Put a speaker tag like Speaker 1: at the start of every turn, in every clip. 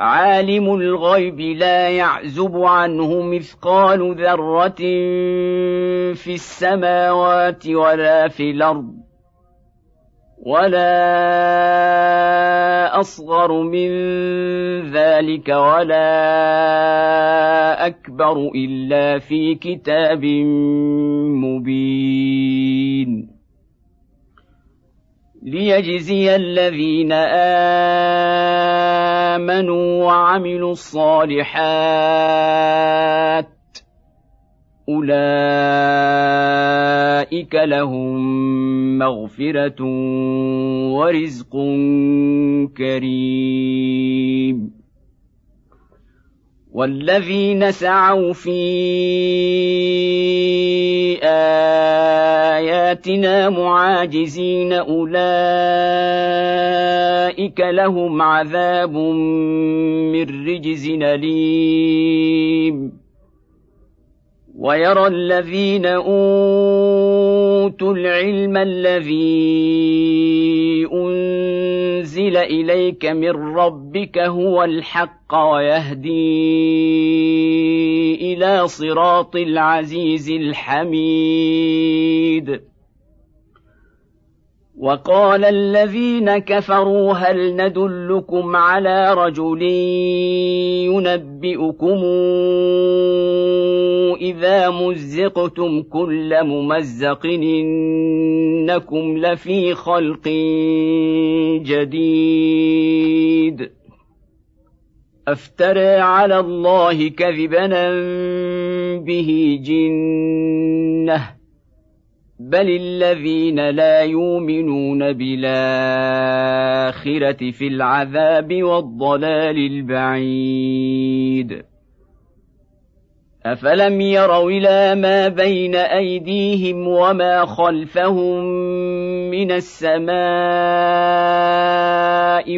Speaker 1: عالم الغيب لا يعزب عنه مثقال ذرة في السماوات ولا في الأرض ولا أصغر من ذلك ولا أكبر إلا في كتاب مبين. ليجزي الذين آمنوا وعملوا الصالحات أولئك لهم مغفرة ورزق كريم. والذين سعوا في آياتنا معاجزين أولئك لهم عذاب من رجز أليم. ويرى الذين أوتوا العلم الذي أنزل إليك من ربك هو الحق ويهدي إلى صراط العزيز الحميد. وقال الذين كفروا هل ندلكم على رجل ينبئكم إذا مزقتم كل ممزق إنكم لفي خلق جديد. أفترى على الله كذبا به جنة. بل الذين لا يؤمنون بالآخرة في العذاب والضلال البعيد. أفلم يروا إلى ما بين أيديهم وما خلفهم من السماء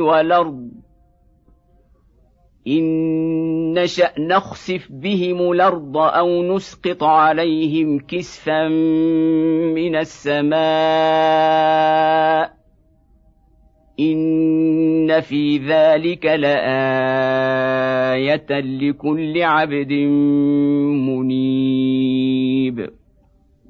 Speaker 1: والأرض. إن نشأ نخسف بهم الأرض أو نسقط عليهم كسفا من السماء. إن في ذلك لآية لكل عبد منيب.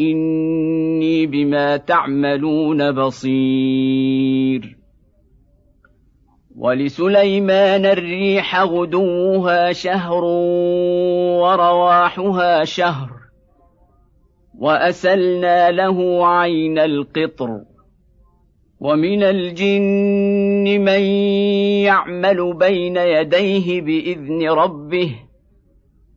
Speaker 1: إني بما تعملون بصير. ولسليمان الريح غدوها شهر ورواحها شهر وأسلنا له عين القطر. ومن الجن من يعمل بين يديه بإذن ربه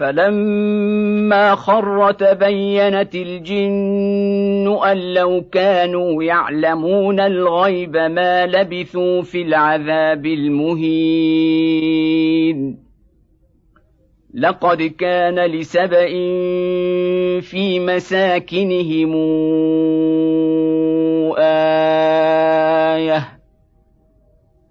Speaker 1: فلما خر تبينت الجن أن لو كانوا يعلمون الغيب ما لبثوا في العذاب المهين. لقد كان لسبا في مساكنهم آية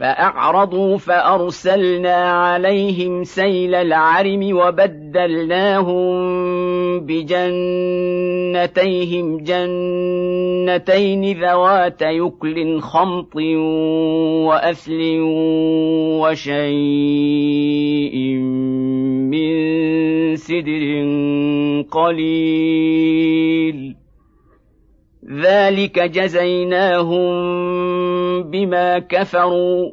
Speaker 1: فأعرضوا فأرسلنا عليهم سيل العرم وبدلناهم بجنتيهم جنتين ذوات يكل خمط وأثل وشيء من سدر قليل. ذلك جزيناهم بما كفروا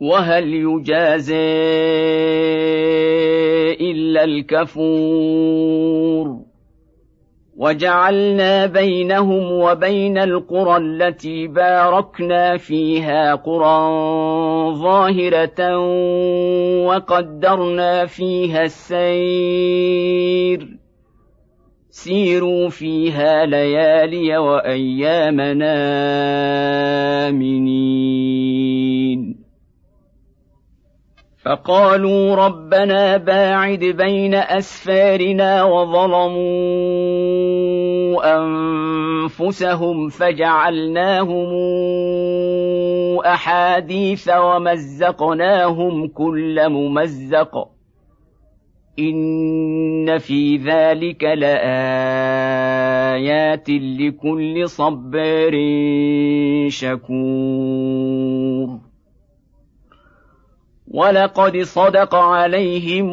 Speaker 1: وهل يجازى الا الكفور وجعلنا بينهم وبين القرى التي باركنا فيها قرى ظاهره وقدرنا فيها السير سيروا فيها ليالي وأيامنا آمنين. فقالوا ربنا باعد بين أسفارنا وظلموا أنفسهم فجعلناهم أحاديث ومزقناهم كل ممزق. ان في ذلك لايات لكل صبار شكور. ولقد صدق عليهم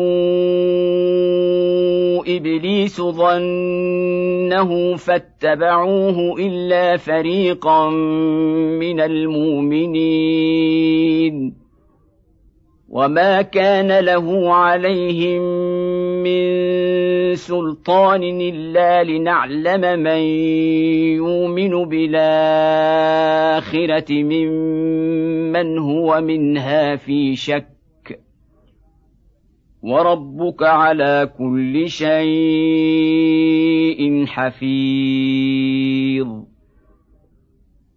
Speaker 1: ابليس ظنه فاتبعوه الا فريقا من المؤمنين. وما كان له عليهم من سلطان إلا لنعلم من يؤمن بالآخرة ممن هو منها في شك. وربك على كل شيء حفيظ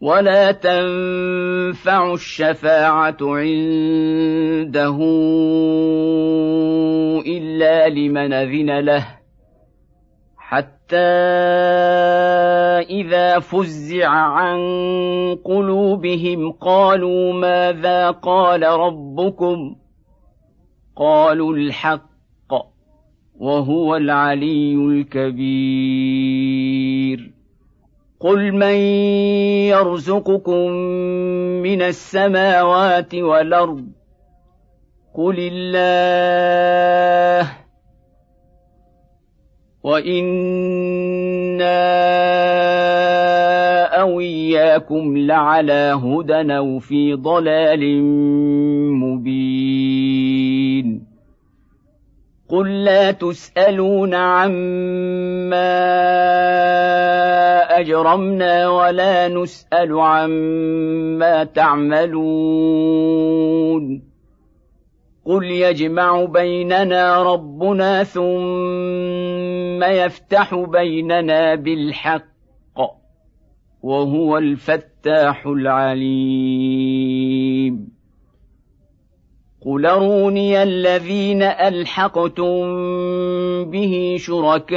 Speaker 1: ولا تنفع الشفاعه عنده الا لمن اذن له حتى اذا فزع عن قلوبهم قالوا ماذا قال ربكم قالوا الحق وهو العلي الكبير قل من يرزقكم من السماوات والارض قل الله وأنا أو اياكم لعلى هدى أو في ضلال مبين قل لا تسالون عما أجرمنا ولا نسأل عما تعملون. قل يجمع بيننا ربنا ثم يفتح بيننا بالحق وهو الفتاح العليم. قل أروني الذين ألحقتم به شركاء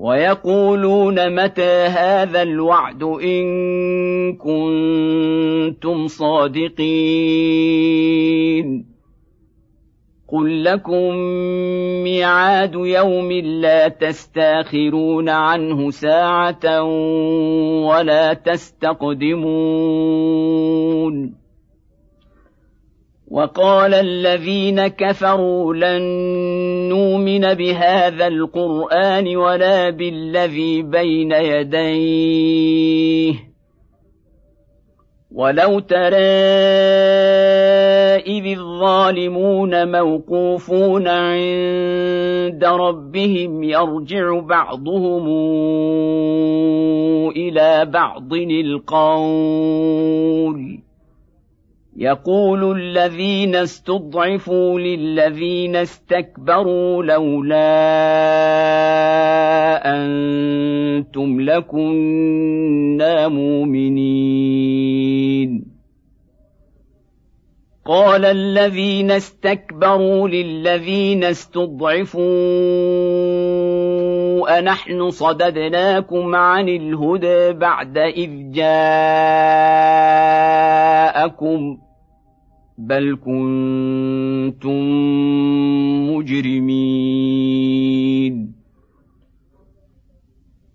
Speaker 1: ويقولون متى هذا الوعد إن كنتم صادقين قل لكم ميعاد يوم لا تستأخرون عنه ساعة ولا تستقدمون وقال الذين كفروا لن نؤمن بهذا القرآن ولا بالذي بين يديه. ولو ترى إذ الظالمون موقوفون عند ربهم يرجع بعضهم إلى بعض القول. يقول الذين استضعفوا للذين استكبروا لولا أنتم لكنا مؤمنين. قال الذين استكبروا للذين استضعفوا انحن صددناكم عن الهدى بعد اذ جاءكم بل كنتم مجرمين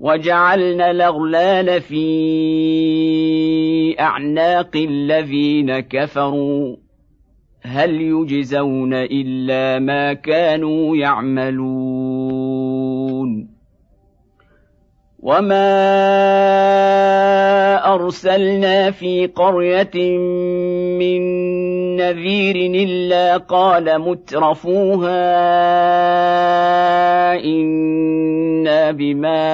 Speaker 1: وجعلنا الأغلال في أعناق الذين كفروا. هل يجزون إلا ما كانوا يعملون. وما أرسلنا في قرية من نذير إلا قال مترفوها إنا بما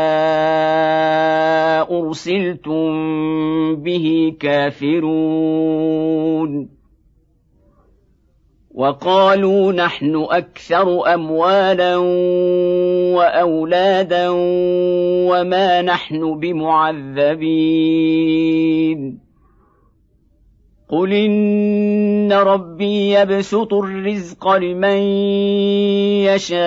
Speaker 1: أرسلتم به كافرون. وقالوا نحن أكثر أموالا وأولادا وما نحن بمعذبين. قل ان ربي يبسط الرزق لمن يشاء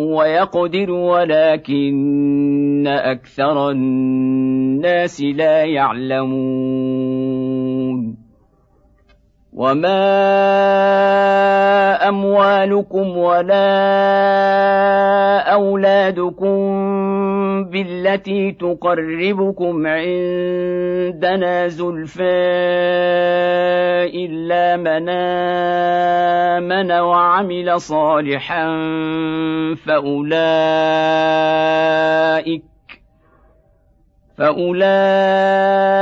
Speaker 1: ويقدر ولكن أكثر الناس لا يعلمون وما اموالكم ولا اولادكم بالتي تقربكم عندنا زلفى الا من امن وعمل صالحا فاولئك فاولئك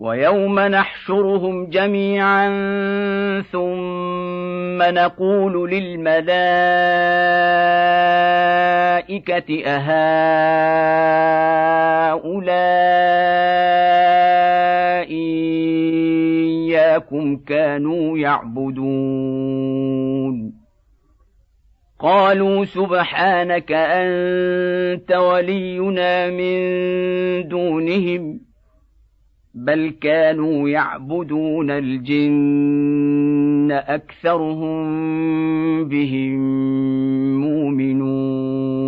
Speaker 1: ويوم نحشرهم جميعا ثم نقول للملائكة أهؤلاء اياكم كانوا يعبدون. قالوا سبحانك أنت ولينا من دونهم. بل كانوا يعبدون الجن اكثرهم بهم مؤمنون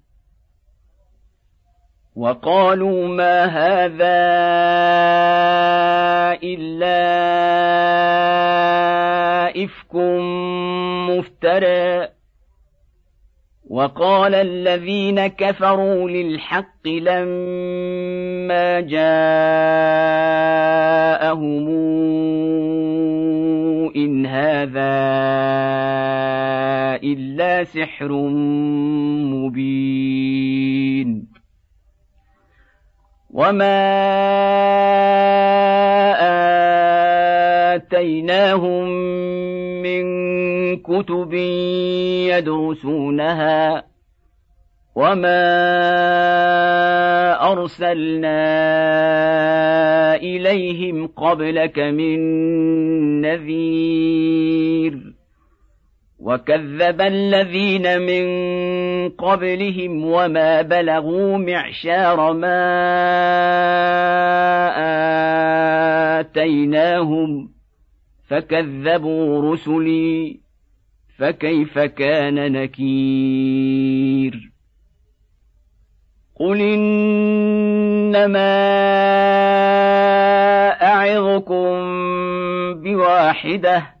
Speaker 1: وقالوا ما هذا إلا إفك مفترى. وقال الذين كفروا للحق لما جاءهم إن هذا إلا سحر مبين. وما اتيناهم من كتب يدرسونها وما ارسلنا اليهم قبلك من نذير وكذب الذين من قبلهم وما بلغوا معشار ما اتيناهم فكذبوا رسلي فكيف كان نكير قل انما اعظكم بواحده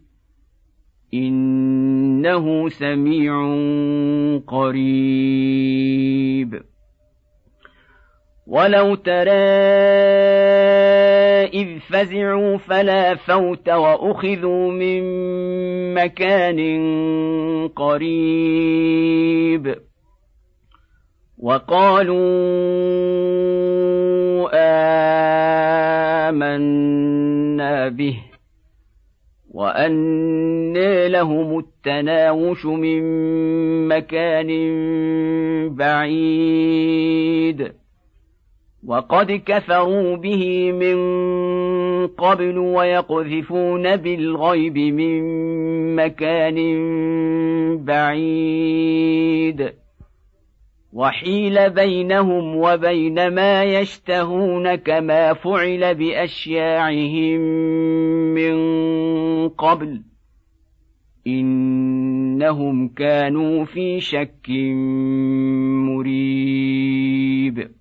Speaker 1: إنه سميع قريب. ولو ترى إذ فزعوا فلا فوت وأخذوا من مكان قريب. وقالوا آمنا به. وأنى لهم التناوش من مكان بعيد وقد كفروا به من قبل ويقذفون بالغيب من مكان بعيد وحيل بينهم وبين ما يشتهون كما فعل باشياعهم من قبل إنهم كانوا في شك مريب